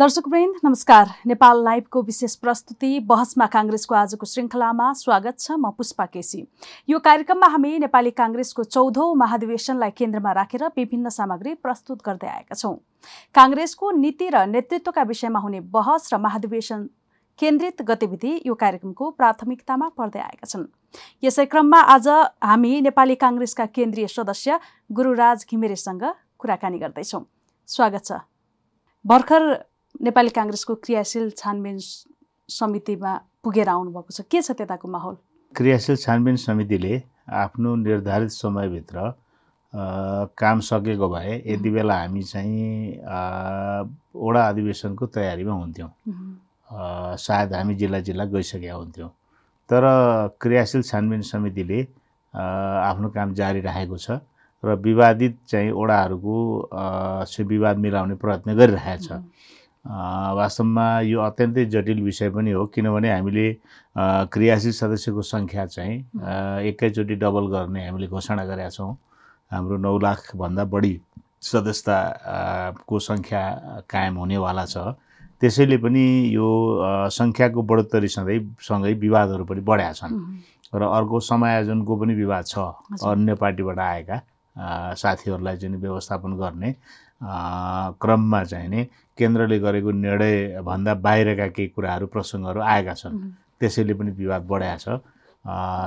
दर्शकवृन्द नमस्कार। नेपाल लाइभको विशेष प्रस्तुति बहसमा काङ्ग्रेसको आजको श्रृङ्खलामा स्वागत छ म पुष्पा केसी। यो कार्यक्रममा हामी नेपाली काङ्ग्रेसको चौधौँ महाधिवेशनलाई केन्द्रमा राखेर विभिन्न सामग्री प्रस्तुत गर्दै आएका छौँ। काङ्ग्रेसको नीति र नेतृत्वका विषयमा हुने बहस र महाधिवेशन केन्द्रित गतिविधि यो कार्यक्रमको प्राथमिकतामा पर्दै आएका छन्। यसै क्रममा आज हामी नेपाली काङ्ग्रेसका केन्द्रीय सदस्य गुरुराज घिमिरेसँग कुराकानी गर्दैछौँ। स्वागत छ। भर्खर नेपाली काङ्ग्रेसको क्रियाशील छानबिन समितिमा पुगेर आउनुभएको छ। के छ त्यताको माहौल? क्रियाशील छानबिन समितिले आफ्नो निर्धारित समयभित्र काम सकेको भए यति बेला हामी चाहिँ वडा अधिवेशनको तयारीमा हुन्थ्यौँ। सायद हामी जिल्ला जिल्ला गइसकेका हुन्थ्यौँ। तर क्रियाशील छानबिन समितिले आफ्नो काम जारी राखेको छ र विवादित चाहिँ वडाहरूको विवाद मिलाउने प्रयत्न गरिरहेको छ। वास्तवमा यो अत्यन्तै जटिल विषय पनि हो किनभने हामीले क्रियाशील सदस्यको सङ्ख्या चाहिँ एकैचोटि डबल गर्ने हामीले घोषणा गरेका छौँ। हाम्रो नौ लाखभन्दा बढी सदस्यताको सङ्ख्या कायम हुनेवाला छ। त्यसैले पनि यो सङ्ख्याको बढोत्तरी सधैँ सँगै विवादहरू पनि बढेका छन्। र अर्को समायोजनको पनि विवाद छ अन्य पार्टीबाट आएका साथीहरूलाई चाहिँ व्यवस्थापन गर्ने क्रममा चाहिँ नि केन्द्रले गरेको निर्णयभन्दा बाहिरका केही कुराहरू प्रसङ्गहरू आएका छन्। त्यसैले पनि विवाद बढाएको छ।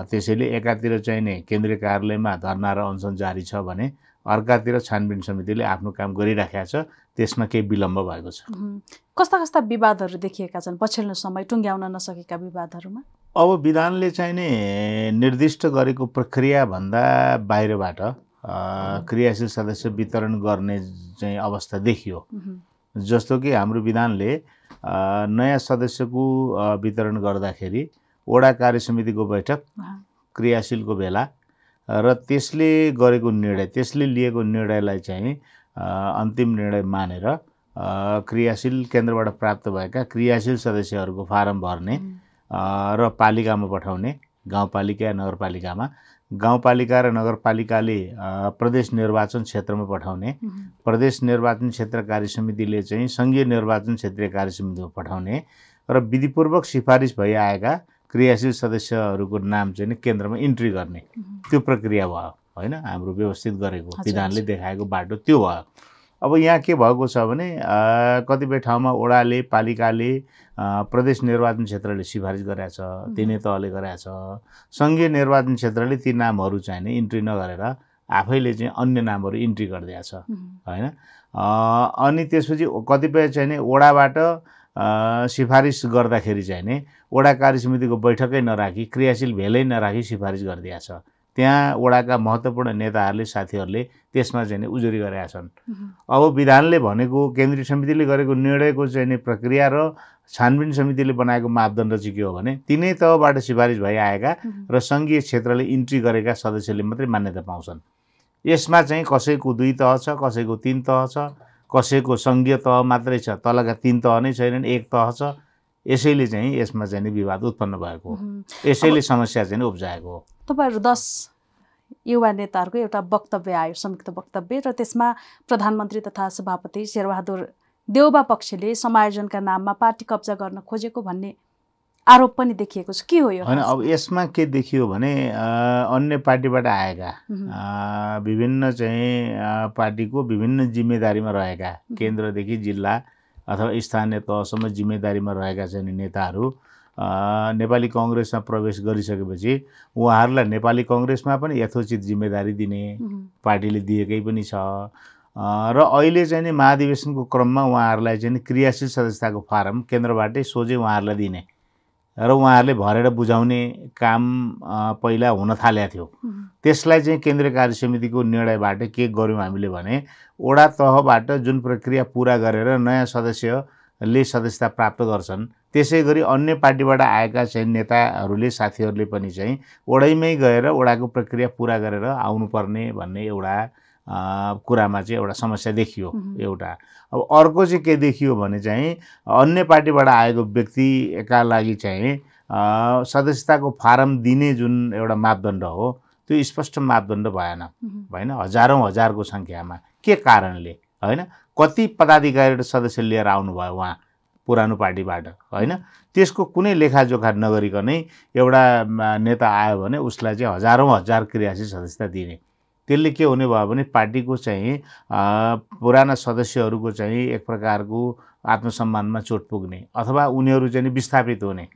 त्यसैले एकातिर चाहिँ नै केन्द्रीय कार्यालयमा धर्ना र अनसन जारी छ भने अर्कातिर छानबिन समितिले आफ्नो काम गरिराखेका छ। त्यसमा केही विलम्ब भएको छ। कस्ता कस्ता विवादहरू देखिएका छन्? पछिल्लो समय टुङ्ग्याउन नसकेका विवादहरूमा? अब विधानले चाहिँ नि निर्दिष्ट गरेको प्रक्रियाभन्दा बाहिरबाट क्रियाशील सदस्य वितरण गर्ने चाहिँ अवस्था देखियो। जस्तो कि हाम्रो विधानले नयाँ सदस्यको वितरण गर्दाखेरि वडा कार्य समितिको बैठक क्रियाशीलको बेला र त्यसले गरेको निर्णय त्यसले लिएको निर्णयलाई चाहिँ अन्तिम निर्णय मानेर क्रियाशील केन्द्रबाट प्राप्त भएका क्रियाशील सदस्यहरूको फारम भर्ने र पालिकामा पठाउने गाउँपालिका नगरपालिकामा गाउँपालिका र नगरपालिकाले प्रदेश निर्वाचन क्षेत्रमा पठाउने। प्रदेश निर्वाचन क्षेत्र कार्य समितिले चाहिँ सङ्घीय निर्वाचन क्षेत्रीय कार्य समितिमा पठाउने र विधिपूर्वक सिफारिस भइआएका क्रियाशील सदस्यहरूको नाम चाहिँ केन्द्रमा इन्ट्री गर्ने। त्यो प्रक्रिया भयो होइन? हाम्रो व्यवस्थित गरेको विधानले देखाएको बाटो त्यो भयो। अब यहाँ के भएको छ भने कतिपय ठाउँमा ओडाले पालिकाले प्रदेश निर्वाचन क्षेत्रले सिफारिस गरेका छ तिनै तहले छ। सङ्घीय निर्वाचन क्षेत्रले ती नामहरू चाहिँ नि इन्ट्री नगरेर आफैले चाहिँ अन्य नामहरू इन्ट्री गरिदिएको छ होइन? अनि त्यसपछि कतिपय चाहिँ नि ओडाबाट सिफारिस गर्दाखेरि चाहिँ नि वडा कार्य समितिको बैठकै नराखी क्रियाशील भेलै नराखी सिफारिस गरिदिएको छ। त्यहाँ वडाका महत्त्वपूर्ण नेताहरूले साथीहरूले त्यसमा चाहिँ उजुरी गरेका छन्। अब विधानले भनेको केन्द्रीय समितिले गरेको निर्णयको चाहिँ नि प्रक्रिया र छानबिन समितिले बनाएको मापदण्ड चाहिँ के हो भने तिनै तहबाट सिफारिस भइआएका र सङ्घीय क्षेत्रले इन्ट्री गरेका सदस्यले मात्रै मान्यता पाउँछन्। यसमा चाहिँ कसैको दुई तह छ कसैको तिन तह छ कसैको सङ्घीय तह मात्रै छ तलका तिन तह नै छैनन् एक तह छ यसैले चाहिँ यसमा चाहिँ विवाद उत्पन्न भएको हो। यसैले समस्या चाहिँ उब्जाएको हो। तपाईँहरू दस युवा नेताहरूको एउटा वक्तव्य आयो संयुक्त वक्तव्य र त्यसमा प्रधानमन्त्री तथा सभापति शेरबहादुर देउबा पक्षले समायोजनका नाममा पार्टी कब्जा गर्न खोजेको भन्ने आरोप पनि देखिएको छ। के हो यो होइन अब यसमा के देखियो भने अन्य पार्टीबाट आएका विभिन्न चाहिँ पार्टीको विभिन्न जिम्मेदारीमा रहेका केन्द्रदेखि जिल्ला अथवा स्थानीय तहसम्म जिम्मेदारीमा रहेका चाहिँ नेताहरू नेपाली कङ्ग्रेसमा प्रवेश गरिसकेपछि उहाँहरूलाई नेपाली कङ्ग्रेसमा पनि यथोचित जिम्मेदारी दिने पार्टीले दिएकै पनि छ। र अहिले चाहिँ नि महाधिवेशनको क्रममा उहाँहरूलाई चाहिँ क्रियाशील सदस्यताको फारम केन्द्रबाटै सोझै उहाँहरूलाई दिने। र उहाँहरूले भरेर बुझाउने काम पहिला हुन थालेको थियो। त्यसलाई चाहिँ केन्द्रीय कार्य समितिको निर्णयबाट के गर्यौँ हामीले भने वडा तहबाट जुन प्रक्रिया पुरा गरेर नयाँ सदस्यले सदस्यता प्राप्त गर्छन् त्यसै गरी अन्य पार्टीबाट आएका चाहिँ नेताहरूले साथीहरूले पनि चाहिँ वडैमै गएर वडाको प्रक्रिया पुरा गरेर आउनुपर्ने भन्ने एउटा कुरामा चाहिँ एउटा समस्या देखियो एउटा। अब अर्को चाहिँ के देखियो भने चाहिँ अन्य पार्टीबाट आएको व्यक्तिका लागि चाहिँ सदस्यताको फारम दिने जुन एउटा मापदण्ड हो त्यो स्पष्ट मापदण्ड भएन। होइन हजारौँ हजारको सङ्ख्यामा। के कारणले? होइन कति पदाधिकारी र सदस्य लिएर आउनुभयो उहाँ पुरानो पार्टीबाट? होइन त्यसको कुनै लेखाजोखा नगरिकनै एउटा नेता आयो भने उसलाई चाहिँ हजारौँ हजार क्रियाशील सदस्यता दिने। त्यसले के हुने भयो भने पार्टीको चाहिँ पुराना सदस्यहरूको चाहिँ एक प्रकारको आत्मसम्मानमा चोट पुग्ने अथवा उनीहरू चाहिँ विस्थापित हुने।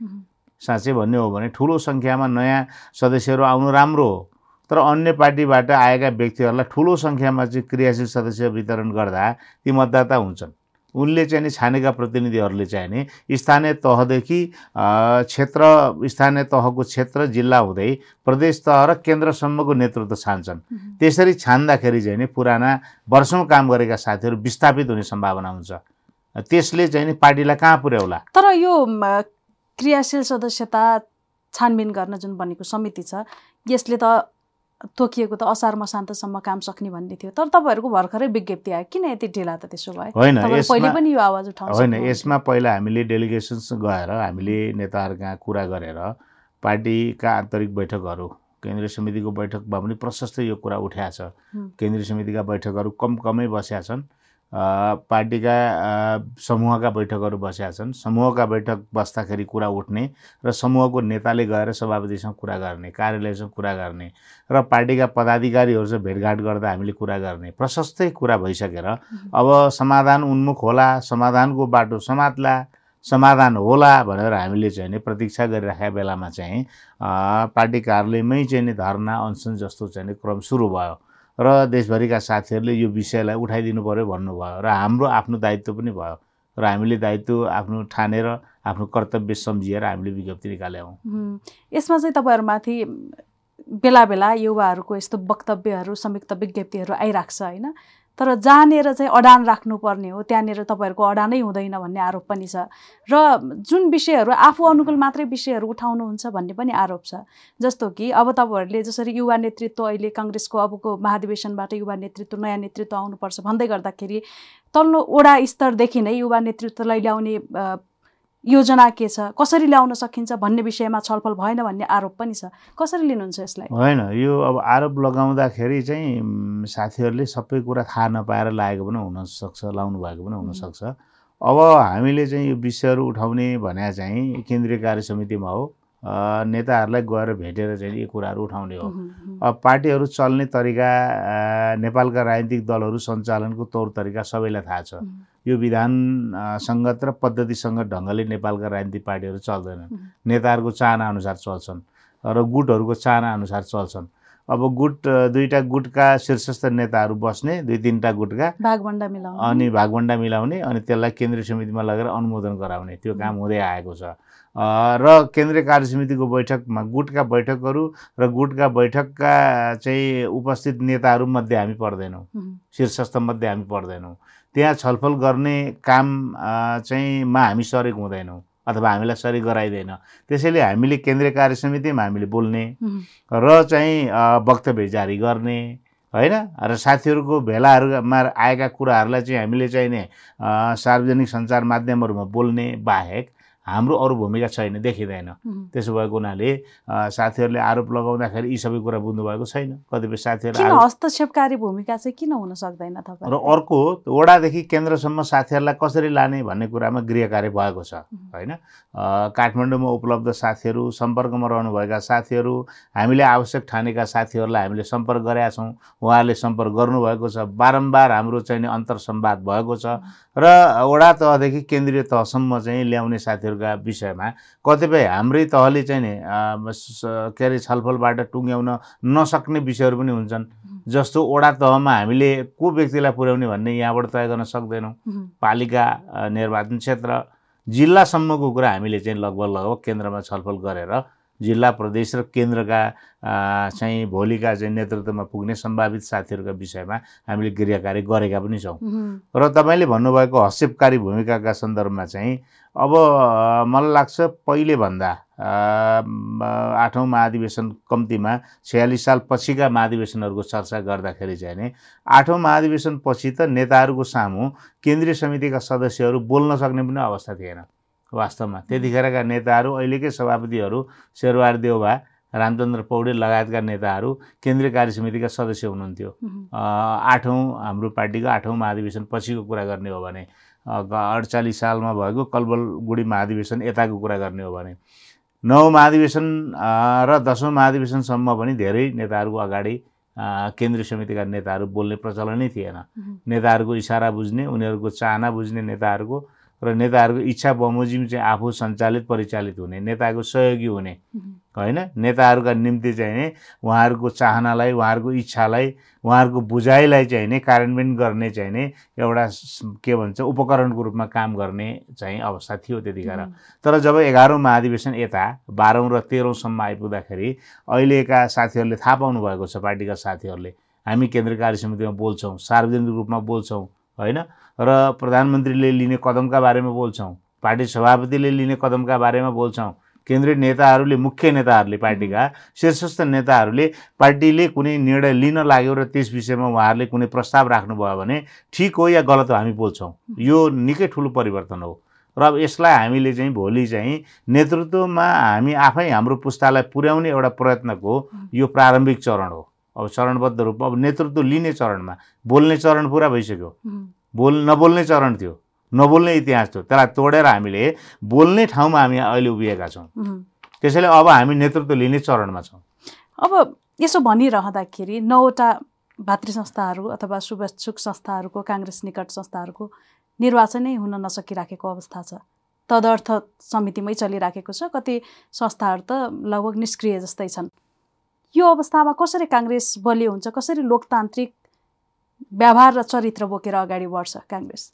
साँच्चै भन्ने हो भने ठुलो सङ्ख्यामा नयाँ सदस्यहरू आउनु राम्रो हो। तर अन्य पार्टीबाट आएका व्यक्तिहरूलाई ठुलो सङ्ख्यामा चाहिँ क्रियाशील सदस्य वितरण गर्दा ती मतदाता हुन्छन्। उनले चाहिँ नि छानेका प्रतिनिधिहरूले चाहिँ नि स्थानीय तहदेखि क्षेत्र स्थानीय तहको क्षेत्र जिल्ला हुँदै प्रदेश तह र केन्द्रसम्मको नेतृत्व छान्छन्। त्यसरी छान्दाखेरि चाहिँ नि पुराना वर्षौँ काम गरेका साथीहरू विस्थापित हुने सम्भावना हुन्छ। त्यसले चाहिँ नि पार्टीलाई कहाँ पुर्याउला? तर यो क्रियाशील सदस्यता छानबिन गर्न जुन बनेको समिति छ यसले त तोकिएको त असार मसान्तसम्म काम सक्ने भन्ने थियो। तर तपाईँहरूको भर्खरै विज्ञप्ति आयो। किन यति ढिला त त्यसो भयो होइन पहिले पनि यो आवाज उठाउनु होइन। यसमा पहिला हामीले डेलिगेसन्स गएर हामीले नेताहरू कहाँ कुरा गरेर पार्टीका आन्तरिक बैठकहरू केन्द्रीय समितिको बैठकमा पनि प्रशस्त यो कुरा उठाएको छ। केन्द्रीय समितिका बैठकहरू कम कमै बसेका छन्। पार्टीका समूहका बैठकहरू बसेका छन्। समूहका बैठक बस्दाखेरि कुरा उठ्ने र समूहको नेताले गएर सभापतिसँग कुरा गर्ने कार्यालयसँग कुरा गर्ने र पार्टीका पदाधिकारीहरूसँग भेटघाट गर्दा हामीले कुरा गर्ने प्रशस्तै कुरा भइसकेर अब समाधान उन्मुख होला समाधानको बाटो समात्ला समाधान होला भनेर हामीले चाहिँ नि प्रतीक्षा गरिराखेका बेलामा चाहिँ पार्टी कार्यालयमै चाहिँ नि धरना अनसन जस्तो चाहिँ नि क्रम सुरु भयो। र देशभरिका साथीहरूले यो विषयलाई उठाइदिनु पऱ्यो भन्नुभयो र हाम्रो आफ्नो दायित्व पनि भयो र हामीले दायित्व आफ्नो ठानेर आफ्नो कर्तव्य सम्झिएर हामीले विज्ञप्ति निकाल्यौँ। यसमा चाहिँ तपाईँहरूमाथि बेला बेला युवाहरूको यस्तो वक्तव्यहरू संयुक्त विज्ञप्तिहरू आइरहेको छ होइन तर जहाँनिर चाहिँ अडान राख्नुपर्ने हो त्यहाँनिर तपाईँहरूको अडानै हुँदैन भन्ने आरोप पनि छ। र जुन विषयहरू आफू अनुकूल मात्रै विषयहरू उठाउनुहुन्छ भन्ने पनि आरोप छ। जस्तो कि अब तपाईँहरूले जसरी युवा नेतृत्व अहिले काङ्ग्रेसको अबको महाधिवेशनबाट युवा नेतृत्व नयाँ नेतृत्व आउनुपर्छ भन्दै गर्दाखेरि तल्लो वडा स्तरदेखि नै युवा नेतृत्वलाई ल्याउने योजना के छ? कसरी ल्याउन सकिन्छ भन्ने विषयमा छलफल भएन भन्ने आरोप पनि छ। कसरी लिनुहुन्छ यसलाई? होइन यो अब आरोप लगाउँदाखेरि चाहिँ साथीहरूले सबै कुरा थाहा नपाएर लागेको पनि हुनसक्छ लाउनु भएको पनि हुनसक्छ। अब हामीले चाहिँ यो विषयहरू उठाउने भने चाहिँ केन्द्रीय कार्य समितिमा हो। नेताहरूलाई गएर भेटेर चाहिँ यो कुराहरू उठाउने हो। अब पार्टीहरू चल्ने तरिका नेपालका राजनीतिक दलहरू सञ्चालनको तौर तरिका सबैलाई थाहा छ। यो विधान सङ्गत र पद्धतिसङ्गत ढङ्गले नेपालका राजनीतिक पार्टीहरू चल्दैनन्। नेताहरूको चाहना अनुसार चल्छन् र गुटहरूको चाहना अनुसार चल्छन्। अब गुट दुईवटा गुटका शीर्षस्थ नेताहरू बस्ने दुई तिनवटा गुटका। भागभण्डा मिलाउनु। अनि भागभण्डा मिलाउने अनि त्यसलाई केन्द्रीय समितिमा लगेर अनुमोदन गराउने। त्यो काम हुँदै आएको छ। र केन्द्रीय कार्य समितिको बैठकमा गुटका बैठकहरू र गुटका बैठकका चाहिँ उपस्थित नेताहरूमध्ये हामी पर्दैनौँ। हुँ, शीर्षस्थ मध्ये हामी पर्दैनौँ। त्यहाँ छलफल गर्ने काम चाहिँ मा हामी सरेक हुँदैनौँ। अथवा हामीलाई सरेक गराइँदैन। त्यसैले हामीले केन्द्रीय कार्य समितिमा हामीले बोल्ने र चाहिँ वक्तव्य जारी गर्ने होइन? र साथीहरूको भेलाहरूमा आएका कुराहरूलाई चाहिँ हामीले चाहिँ नि सार्वजनिक सञ्चार माध्यमहरूमा बोल्ने बाहेक हाम्रो अरू भूमिका छैन देखिँदैन। त्यसो भएको हुनाले साथीहरूले आरोप लगाउँदाखेरि यी सबै कुरा बुझ्नुभएको छैन। कतिपय साथीहरू किन आरोप हस्तक्षेपकारी भूमिका चाहिँ किन हुन सक्दैन र अर्को वडादेखि केन्द्रसम्म साथीहरूलाई कसरी लाने भन्ने कुरामा गृह कार्य भएको छ होइन? काठमाडौँमा उपलब्ध साथीहरू सम्पर्कमा रहनुभएका साथीहरू हामीले आवश्यक ठानेका साथीहरूलाई हामीले सम्पर्क गरेका छौँ। उहाँहरूले सम्पर्क गर्नुभएको छ। बारम्बार हाम्रो चाहिँ नि अन्तर्सम्वाद भएको छ। र वडा तहदेखि केन्द्रीय तहसम्म चाहिँ ल्याउने साथीहरूका विषयमा कतिपय हाम्रै तहले चाहिँ नि के अरे छलफलबाट टुङ्ग्याउन नसक्ने विषयहरू पनि हुन्छन्। जस्तो वडा तहमा हामीले को व्यक्तिलाई पुर्याउने भन्ने यहाँबाट तय गर्न सक्दैनौँ। पालिका निर्वाचन क्षेत्र जिल्लासम्मको कुरा हामीले चाहिँ लगभग लगभग केन्द्रमा छलफल गरेर जिल्ला प्रदेश र केन्द्रका चाहिँ भोलिका चाहिँ नेतृत्वमा पुग्ने सम्भावित साथीहरूका विषयमा हामीले गृह कार्य गरेका पनि छौँ। र तपाईँले भन्नुभएको हस्तक्षेपकारी भूमिकाका सन्दर्भमा चाहिँ अब मलाई लाग्छ पहिलेभन्दा आठौँ महाधिवेशन कम्तीमा छयालिस साल पछिका महाधिवेशनहरूको चर्चा गर्दाखेरि चाहिँ नि आठौँ महाधिवेशन पछि त नेताहरूको सामु केन्द्रीय समितिका सदस्यहरू बोल्न सक्ने पनि अवस्था थिएन। वास्तवमा। त्यतिखेरका नेताहरू अहिलेकै सभापतिहरू शेरबहादुर देउबा रामचन्द्र पौडेल लगायतका नेताहरू केन्द्रीय कार्य समितिका सदस्य हुनुहुन्थ्यो। आठौँ हाम्रो पार्टीको आठौँ महाधिवेशन पछिको कुरा गर्ने हो भने अडचालिस सालमा भएको कलबलगुडी महाधिवेशन यताको कुरा गर्ने हो भने। नौ महाधिवेशन र दसौँ महाधिवेशनसम्म पनि धेरै नेताहरूको अगाडि केन्द्रीय समितिका नेताहरू बोल्ने प्रचलनै थिएन। नेताहरूको इसारा बुझ्ने उनीहरूको चाहना बुझ्ने नेताहरूको र नेताहरूको इच्छा बमोजिम चाहिँ आफू सञ्चालित परिचालित हुने नेताको सहयोगी हुने होइन? नेताहरूका निम्ति चाहिँ नि उहाँहरूको चाहनालाई उहाँहरूको इच्छालाई उहाँहरूको बुझाइलाई चाहिँ नि कार्यान्वयन गर्ने चाहिँ नि एउटा के भन्छ उपकरणको रूपमा काम गर्ने चाहिँ अवस्था थियो त्यतिखेर। तर जब एघारौँ महाधिवेशन यता बाह्रौँ र तेह्रौँसम्म आइपुग्दाखेरि अहिलेका साथीहरूले थाहा पाउनु भएको छ पार्टीका साथीहरूले। हामी केन्द्रीय कार्य समितिमा बोल्छौँ सार्वजनिक रूपमा बोल्छौँ होइन? र प्रधानमन्त्रीले लिने कदमका बारेमा बोल्छौँ। पार्टी सभापतिले लिने कदमका बारेमा बोल्छौँ। केन्द्रीय नेताहरूले मुख्य नेताहरूले पार्टीका शीर्षस्थ नेताहरूले पार्टीले कुनै निर्णय लिन लाग्यो र त्यस विषयमा उहाँहरूले कुनै प्रस्ताव राख्नुभयो भने ठिक हो या गलत हो हामी बोल्छौँ। यो निकै ठुलो परिवर्तन हो। र अब यसलाई हामीले चाहिँ भोलि चाहिँ नेतृत्वमा हामी आफै हाम्रो पुस्तालाई पुर्याउने एउटा प्रयत्नको यो प्रारम्भिक चरण हो। अब चरणबद्ध रूपमा अब नेतृत्व लिने चरणमा बोल्ने चरण पुरा भइसक्यो। बोल नबोल्ने चरण थियो। नबोल्ने इतिहास थियो। त्यसलाई तोडेर हामीले बोल्ने ठाउँमा हामी अहिले उभिएका छौँ। त्यसैले अब हामी नेतृत्व लिने चरणमा छौँ। अब यसो भनिरहँदाखेरि नौवटा भातृ संस्थाहरू अथवा शुभेच्छुक संस्थाहरूको काङ्ग्रेस निकट संस्थाहरूको निर्वाचनै हुन नसकिराखेको अवस्था छ। तदर्थ समितिमै चलिराखेको छ। कति संस्थाहरू त लगभग निष्क्रिय जस्तै छन्। यो अवस्थामा कसरी काङ्ग्रेस बलियो हुन्छ? कसरी लोकतान्त्रिक व्यवहार र चरित्र बोकेर अगाडि बढ्छ काङ्ग्रेस।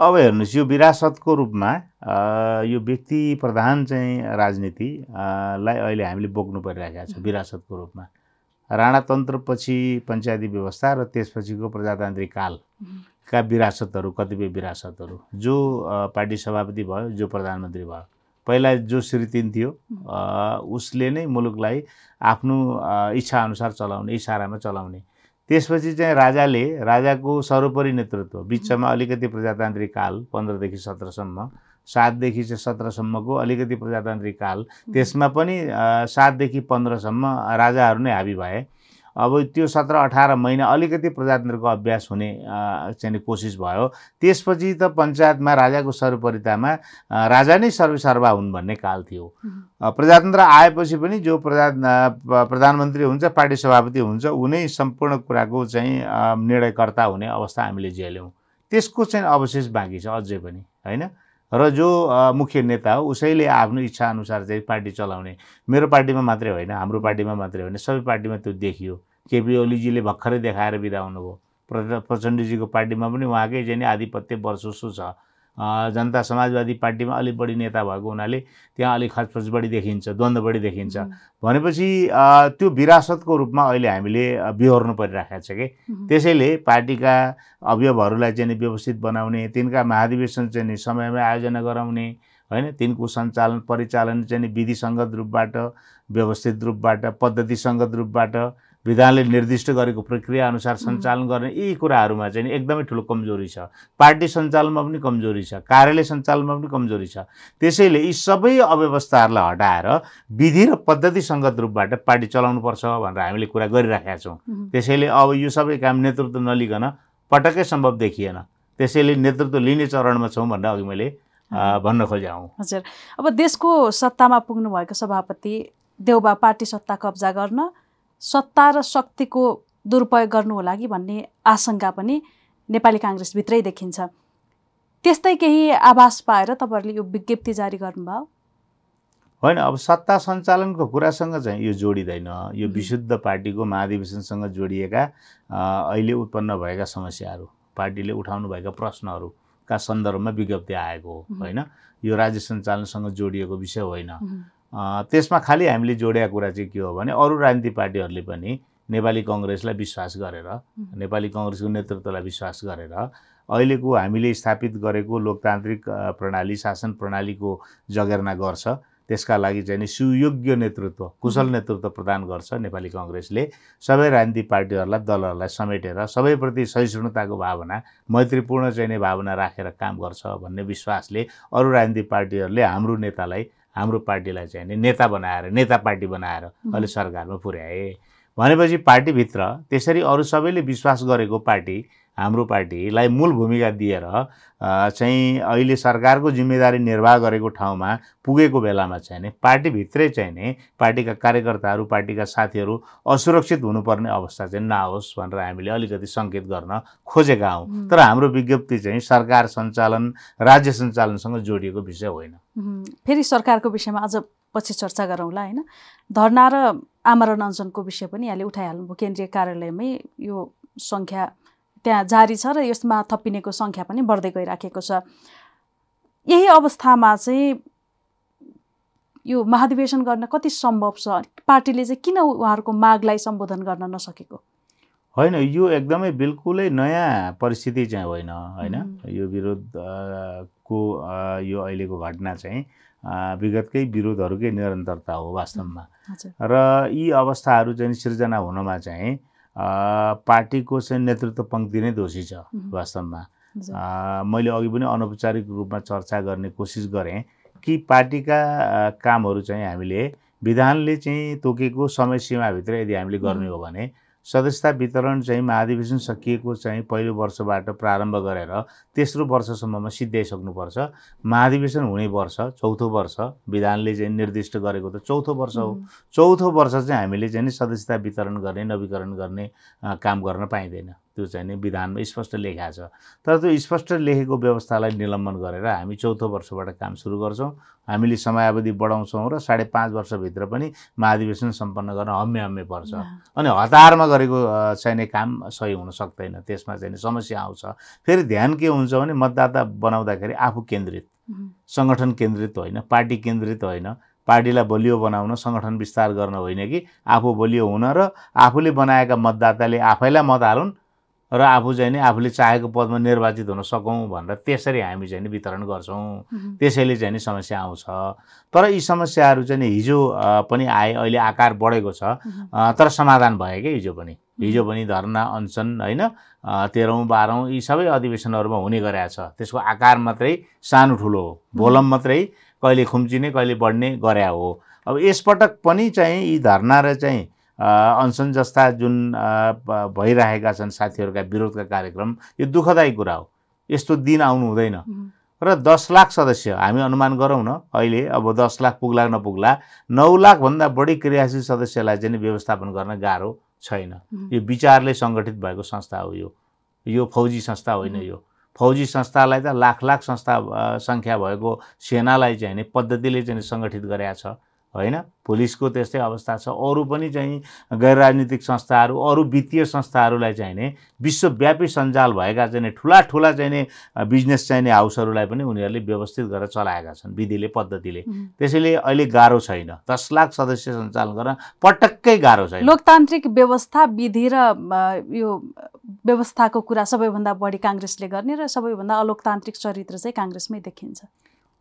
अब हेर्नुहोस् यो विरासतको रूपमा यो व्यक्ति प्रधान चाहिँ राजनीतिलाई अहिले हामीले बोक्नु परिरहेको छ विरासतको रूपमा। राणातन्त्रपछि पञ्चायती व्यवस्था र त्यसपछिको प्रजातान्त्रिक कालका विरासतहरू कतिपय विरासतहरू। जो पार्टी सभापति भयो जो प्रधानमन्त्री भयो। पहिला जो श्री तिन थियो उसले नै मुलुकलाई आफ्नो इच्छाअनुसार चलाउने इसारामा चलाउने। त्यसपछि चाहिँ राजाले राजाको सर्वोपरि नेतृत्व बिचमा अलिकति प्रजातान्त्रिक काल पन्ध्रदेखि सत्रसम्म सातदेखि चाहिँ सत्रसम्मको अलिकति प्रजातान्त्रिक काल त्यसमा पनि सातदेखि पन्ध्रसम्म राजाहरू नै हाबी भए। अब त्यो सत्र अठार महिना अलिकति प्रजातन्त्रको अभ्यास हुने चाहिँ कोसिस भयो। त्यसपछि त पञ्चायतमा राजाको सर्वोपरितामा राजा नै सर्वसर्वा हुन् भन्ने काल थियो। प्रजातन्त्र आएपछि पनि जो प्रजा प्रधानमन्त्री हुन्छ पार्टी सभापति हुन्छ उनै सम्पूर्ण कुराको चाहिँ निर्णयकर्ता हुने अवस्था हामीले झेल्यौँ। त्यसको चाहिँ अवशेष बाँकी छ अझै पनि होइन? र जो मुख्य नेता हो उसैले आफ्नो इच्छाअनुसार चाहिँ पार्टी चलाउने। मेरो पार्टीमा मात्रै होइन हाम्रो पार्टीमा मात्रै होइन सबै पार्टीमा त्यो देखियो। केपी ओलीजीले भर्खरै देखाएर बिदा हुनुभयो। प्र प्रचण्डजीको पार्टीमा पनि उहाँकै चाहिँ आधिपत्य वर्षोसो छ। जनता समाजवादी पार्टीमा अलिक बढी नेता भएको हुनाले त्यहाँ अलिक खचपच बढी देखिन्छ द्वन्द्व बढी देखिन्छ। भनेपछि त्यो विरासतको रूपमा अहिले हामीले बिहोर्नु परिरहेको छ कि? त्यसैले पार्टीका अवयवहरूलाई चाहिँ व्यवस्थित बनाउने तिनका महाधिवेशन चाहिँ नि समयमै आयोजना गराउने होइन? तिनको सञ्चालन परिचालन चाहिँ विधिसङ्गत रूपबाट व्यवस्थित रूपबाट पद्धतिसङ्गत रूपबाट विधानले निर्दिष्ट गरेको प्रक्रिया अनुसार सञ्चालन गर्ने यी कुराहरूमा चाहिँ एकदमै ठुलो कमजोरी छ। पार्टी सञ्चालनमा पनि कमजोरी छ कार्यालय सञ्चालनमा पनि कमजोरी छ। त्यसैले यी सबै अव्यवस्थाहरूलाई हटाएर विधि र पद्धति सङ्गत रूपबाट पार्टी चलाउनुपर्छ भनेर हामीले कुरा गरिराखेका छौँ। त्यसैले अब यो सबै काम नेतृत्व नलिकन पटक्कै सम्भव देखिएन। त्यसैले नेतृत्व लिने चरणमा छौँ भनेर अघि मैले भन्न खोजेँ हजुर। अब देशको सत्तामा पुग्नुभएको सभापति देउबा पार्टी सत्ता कब्जा गर्न सत्ता र शक्तिको दुरुपयोग गर्नु होला कि भन्ने आशंका पनि नेपाली काङ्ग्रेसभित्रै देखिन्छ। त्यस्तै केही आभास पाएर तपाईँहरूले यो विज्ञप्ति जारी गर्नुभयो? होइन अब सत्ता सञ्चालनको कुरासँग चाहिँ यो जोडिँदैन। यो विशुद्ध पार्टीको महाधिवेशनसँग जोडिएका अहिले उत्पन्न भएका समस्याहरू पार्टीले उठाउनु भएका प्रश्नहरूका सन्दर्भमा विज्ञप्ति आएको हो होइन? यो राज्य सञ्चालनसँग जोडिएको विषय होइन। त्यसमा खालि हामीले जोडेका कुरा चाहिँ के हो भने अरू राजनीतिक पार्टीहरूले पनि नेपाली कङ्ग्रेसलाई विश्वास गरेर नेपाली कङ्ग्रेसको नेतृत्वलाई विश्वास गरेर अहिलेको हामीले स्थापित गरेको लोकतान्त्रिक प्रणाली शासन प्रणालीको जगेर्ना गर्छ। त्यसका लागि चाहिँ नि सुयोग्य नेतृत्व कुशल नेतृत्व प्रदान गर्छ नेपाली कङ्ग्रेसले। सबै राजनीतिक पार्टीहरूलाई दलहरूलाई समेटेर सबैप्रति सहिष्णुताको भावना मैत्रीपूर्ण चाहिँ भावना राखेर काम गर्छ भन्ने विश्वासले अरू राजनीतिक पार्टीहरूले हाम्रो नेतालाई हाम्रो पार्टीलाई चाहिँ नि नेता बनाएर नेता पार्टी बनाएर अहिले सरकारमा पुर्याए भनेपछि पार्टीभित्र त्यसरी अरू सबैले विश्वास गरेको पार्टी हाम्रो पार्टीलाई मूल भूमिका दिएर चाहिँ अहिले सरकारको जिम्मेदारी निर्वाह गरेको ठाउँमा पुगेको बेलामा चाहिँ नि पार्टीभित्रै चाहिँ नि पार्टीका कार्यकर्ताहरू पार्टीका साथीहरू असुरक्षित हुनुपर्ने अवस्था चाहिँ नआओस् भनेर हामीले अलिकति सङ्केत गर्न खोजेका हौँ। तर हाम्रो विज्ञप्ति चाहिँ सरकार सञ्चालन राज्य सञ्चालनसँग जोडिएको विषय होइन। फेरि सरकारको विषयमा अझ पछि चर्चा गरौँला होइन? धरना र आमरण अनसनको विषय पनि यहाँले उठाइहाल्नुभयो। केन्द्रीय कार्यालयमै यो सङ्ख्या त्यहाँ जारी छ र यसमा थपिनेको सङ्ख्या पनि बढ्दै गइराखेको छ। यही अवस्थामा चाहिँ यो महाधिवेशन गर्न कति सम्भव छ? पार्टीले चाहिँ किन उहाँहरूको मागलाई सम्बोधन गर्न नसकेको? होइन यो एकदमै बिल्कुलै नयाँ परिस्थिति चाहिँ होइन होइन। यो विरोध अ, को अ, यो अहिलेको घटना चाहिँ विगतकै विरोधहरूकै निरन्तरता हो वास्तवमा। र यी अवस्थाहरू चाहिँ सिर्जना हुनमा चाहिँ पार्टीको चाहिँ नेतृत्व पङ्क्ति नै दोषी छ। वास्तवमा मैले अघि पनि अनौपचारिक रूपमा चर्चा गर्ने कोसिस गरेँ कि पार्टीका कामहरू चाहिँ हामीले विधानले चाहिँ तोकेको समय सीमाभित्र यदि हामीले गर्ने हो भने सदस्यता वितरण चाहिँ महाधिवेशन सकिएको चाहिँ पहिलो वर्षबाट प्रारम्भ गरेर तेस्रो वर्षसम्ममा सिद्ध्याइसक्नुपर्छ महाधिवेशन हुने वर्ष चौथो वर्ष विधानले चाहिँ निर्दिष्ट गरेको त चौथो वर्ष हो। चौथो वर्ष चाहिँ हामीले चाहिँ नि सदस्यता वितरण गर्ने नवीकरण गर्ने काम गर्न पाइँदैन। त्यो चाहिँ नि विधानमा स्पष्ट लेखा छ। तर त्यो स्पष्ट लेखेको व्यवस्थालाई निलम्बन गरेर हामी चौथो वर्षबाट काम सुरु गर्छौँ। हामीले समयावधि बढाउँछौँ र साढे पाँच वर्षभित्र पनि महाधिवेशन सम्पन्न गर्न हम्मे हम्मे पर्छ। अनि हतारमा गरेको अ, चाहिँ नि काम सही हुन सक्दैन। त्यसमा चाहिँ समस्या आउँछ। फेरि ध्यान के हुन्छ भने मतदाता बनाउँदाखेरि आफू केन्द्रित। सङ्गठन केन्द्रित होइन पार्टी केन्द्रित होइन। पार्टीलाई बलियो बनाउन सङ्गठन विस्तार गर्न होइन कि आफू बलियो हुन र आफूले बनाएका मतदाताले आफैलाई मत हालुन् र आफू चाहिँ नि आफूले चाहेको पदमा निर्वाचित हुन सकौँ भनेर त्यसरी हामी चाहिँ नि वितरण गर्छौँ। त्यसैले चाहिँ नि समस्या आउँछ। तर यी समस्याहरू चाहिँ नि हिजो पनि आए अहिले आकार बढेको छ। तर समाधान भयो क्या हिजो पनि। हिजो पनि धरना अनसन होइन तेह्रौँ बाह्रौँ यी सबै अधिवेशनहरूमा हुने गरेका छ। त्यसको आकार मात्रै सानो ठुलो हो। भोलम मात्रै कहिले खुम्चिने कहिले बढ्ने गरे हो। अब यसपटक पनि चाहिँ यी धरना र चाहिँ अनसन जस्ता जुन भइरहेका छन् साथीहरूका विरोधका कार्यक्रम यो दुःखदायी कुरा हो। यस्तो दिन आउनु हुँदैन। र दस लाख सदस्य हामी अनुमान गरौँ न अहिले अब दस लाख पुग्ला नपुग्ला नौ लाखभन्दा बढी क्रियाशील सदस्यलाई चाहिँ व्यवस्थापन गर्न गाह्रो छैन। यो विचारले सङ्गठित भएको संस्था हो यो। यो फौजी संस्था होइन यो। फौजी संस्थालाई त लाख लाख संस्था सङ्ख्या भएको सेनालाई चाहिँ नि पद्धतिले चाहिँ सङ्गठित गरेका छ। होइन? पुलिसको त्यस्तै अवस्था छ। अरू पनि चाहिँ गैर राजनीतिक संस्थाहरू अरू वित्तीय संस्थाहरूलाई चाहिँ नि विश्वव्यापी सञ्जाल भएका चाहिँ नि ठुला ठुला चाहिँ नि अ, बिजनेस चाहिने हाउसहरूलाई पनि उनीहरूले व्यवस्थित गरेर चलाएका छन् विधिले पद्धतिले। त्यसैले अहिले गाह्रो छैन। दस लाख सदस्य सञ्चालन गर्न पटक्कै गाह्रो छैन। लोकतान्त्रिक व्यवस्था विधि र यो व्यवस्थाको कुरा सबैभन्दा बढी काङ्ग्रेसले गर्ने र सबैभन्दा अलोकतान्त्रिक चरित्र चाहिँ काङ्ग्रेसमै देखिन्छ।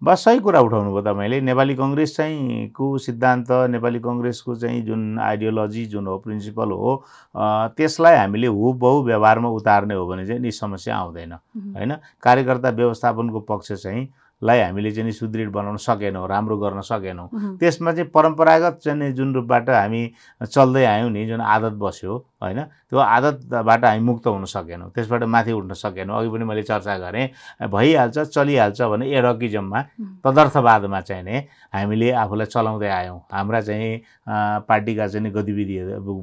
बस सही कुरा उठाउनु भयो तपाईँले। नेपाली कङ्ग्रेस चाहिँ को सिद्धान्त नेपाली कङ्ग्रेसको चाहिँ जुन आइडियोलोजी जुन हो प्रिन्सिपल हो त्यसलाई हामीले हुबहु व्यवहारमा उतार्ने हो भने चाहिँ नि समस्या आउँदैन होइन? कार्यकर्ता व्यवस्थापनको पक्ष चाहिँ लाई हामीले चाहिँ सुदृढ बनाउन सकेनौँ राम्रो गर्न सकेनौँ। त्यसमा चाहिँ परम्परागत चाहिँ जुन रूपबाट हामी चल्दै आयौँ नि जुन आदत बस्यो होइन त्यो आदतबाट हामी मुक्त हुन सकेनौँ त्यसबाट माथि उठ्न सकेनौँ। अघि पनि मैले चर्चा गरेँ भइहाल्छ चलिहाल्छ भने एडकिजममा उम्, तदर्थवादमा चाहिँ नि हामीले आफूलाई चलाउँदै आयौँ। हाम्रा चाहिँ पार्टीका चाहिँ गतिविधिहरू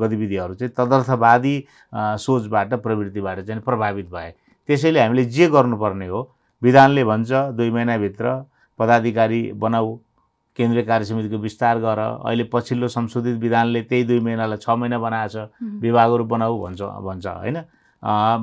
गतिविधिहरू चाहिँ तदर्थवादी सोचबाट प्रवृत्तिबाट चाहिँ प्रभावित भए। त्यसैले हामीले जे गर्नुपर्ने हो विधानले भन्छ दुई महिनाभित्र पदाधिकारी बनाऊ केन्द्रीय कार्य समितिको विस्तार गर। अहिले पछिल्लो संशोधित विधानले त्यही दुई महिनालाई छ महिना बनाएछ विभागहरू बनाऊ भन्छ भन्छ। होइन?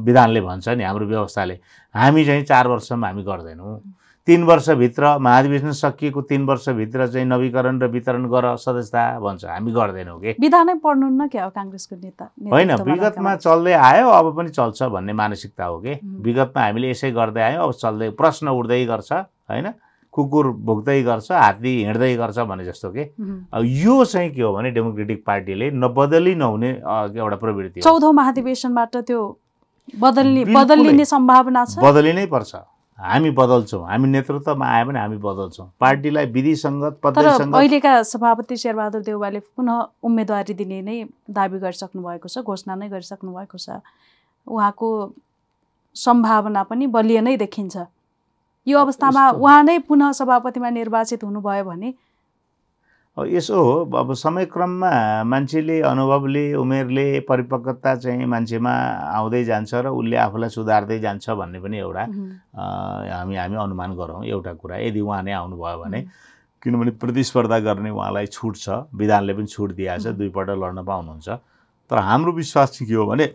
विधानले भन्छ नि हाम्रो व्यवस्थाले। हामी चाहिँ चार वर्षसम्म हामी गर्दैनौँ। तिन वर्षभित्र महाधिवेशन सकिएको तिन वर्षभित्र चाहिँ नवीकरण र वितरण गर सदस्यता भन्छ। हामी गर्दैनौँ कि? विधानै पढ्नुहुन्न क्या हो काङ्ग्रेसको नेता होइन विगतमा चल्दै आयो अब पनि चल्छ भन्ने मानसिकता हो कि। विगतमा हामीले यसै गर्दै आयौँ अब चल्दै प्रश्न उठ्दै गर्छ होइन? कुकुर भोग्दै गर्छ हात्ती हिँड्दै गर्छ भने जस्तो कि। अब यो चाहिँ के हो भने डेमोक्रेटिक पार्टीले नबदली नहुने एउटा प्रवृत्ति चौधौँ महाधिवेशनबाट त्यो बदल्ने। बदलिने सम्भावना छ? बदलिनै पर्छ। हामी बदल्छौँ। हामी नेतृत्वमा आयो भने हामी बदल्छौँ। पार्टीलाई विधिसङ्गत तर पद्धतिसङ्गत अहिलेका सभापति शेरबहादुर देउवाले पुनः उम्मेदवारी दिने नै दावी गरिसक्नु भएको छ घोषणा नै गरिसक्नु भएको छ। उहाँको सम्भावना पनि बलियो नै देखिन्छ। यो अवस्थामा उहाँ नै पुनः सभापतिमा निर्वाचित हुनुभयो भने यसो हो अब समयक्रममा मान्छेले अनुभवले उमेरले परिपक्वता चाहिँ मान्छेमा आउँदै जान्छ र उसले आफूलाई सुधार्दै जान्छ भन्ने पनि एउटा हामी हामी अनुमान गरौँ एउटा कुरा। यदि उहाँ नै आउनुभयो भने किनभने प्रतिस्पर्धा गर्ने उहाँलाई छुट छ विधानले पनि छुट दिएको छ उम्. दुईपल्ट लड्न पाउनुहुन्छ। तर हाम्रो विश्वास चाहिँ के हो भने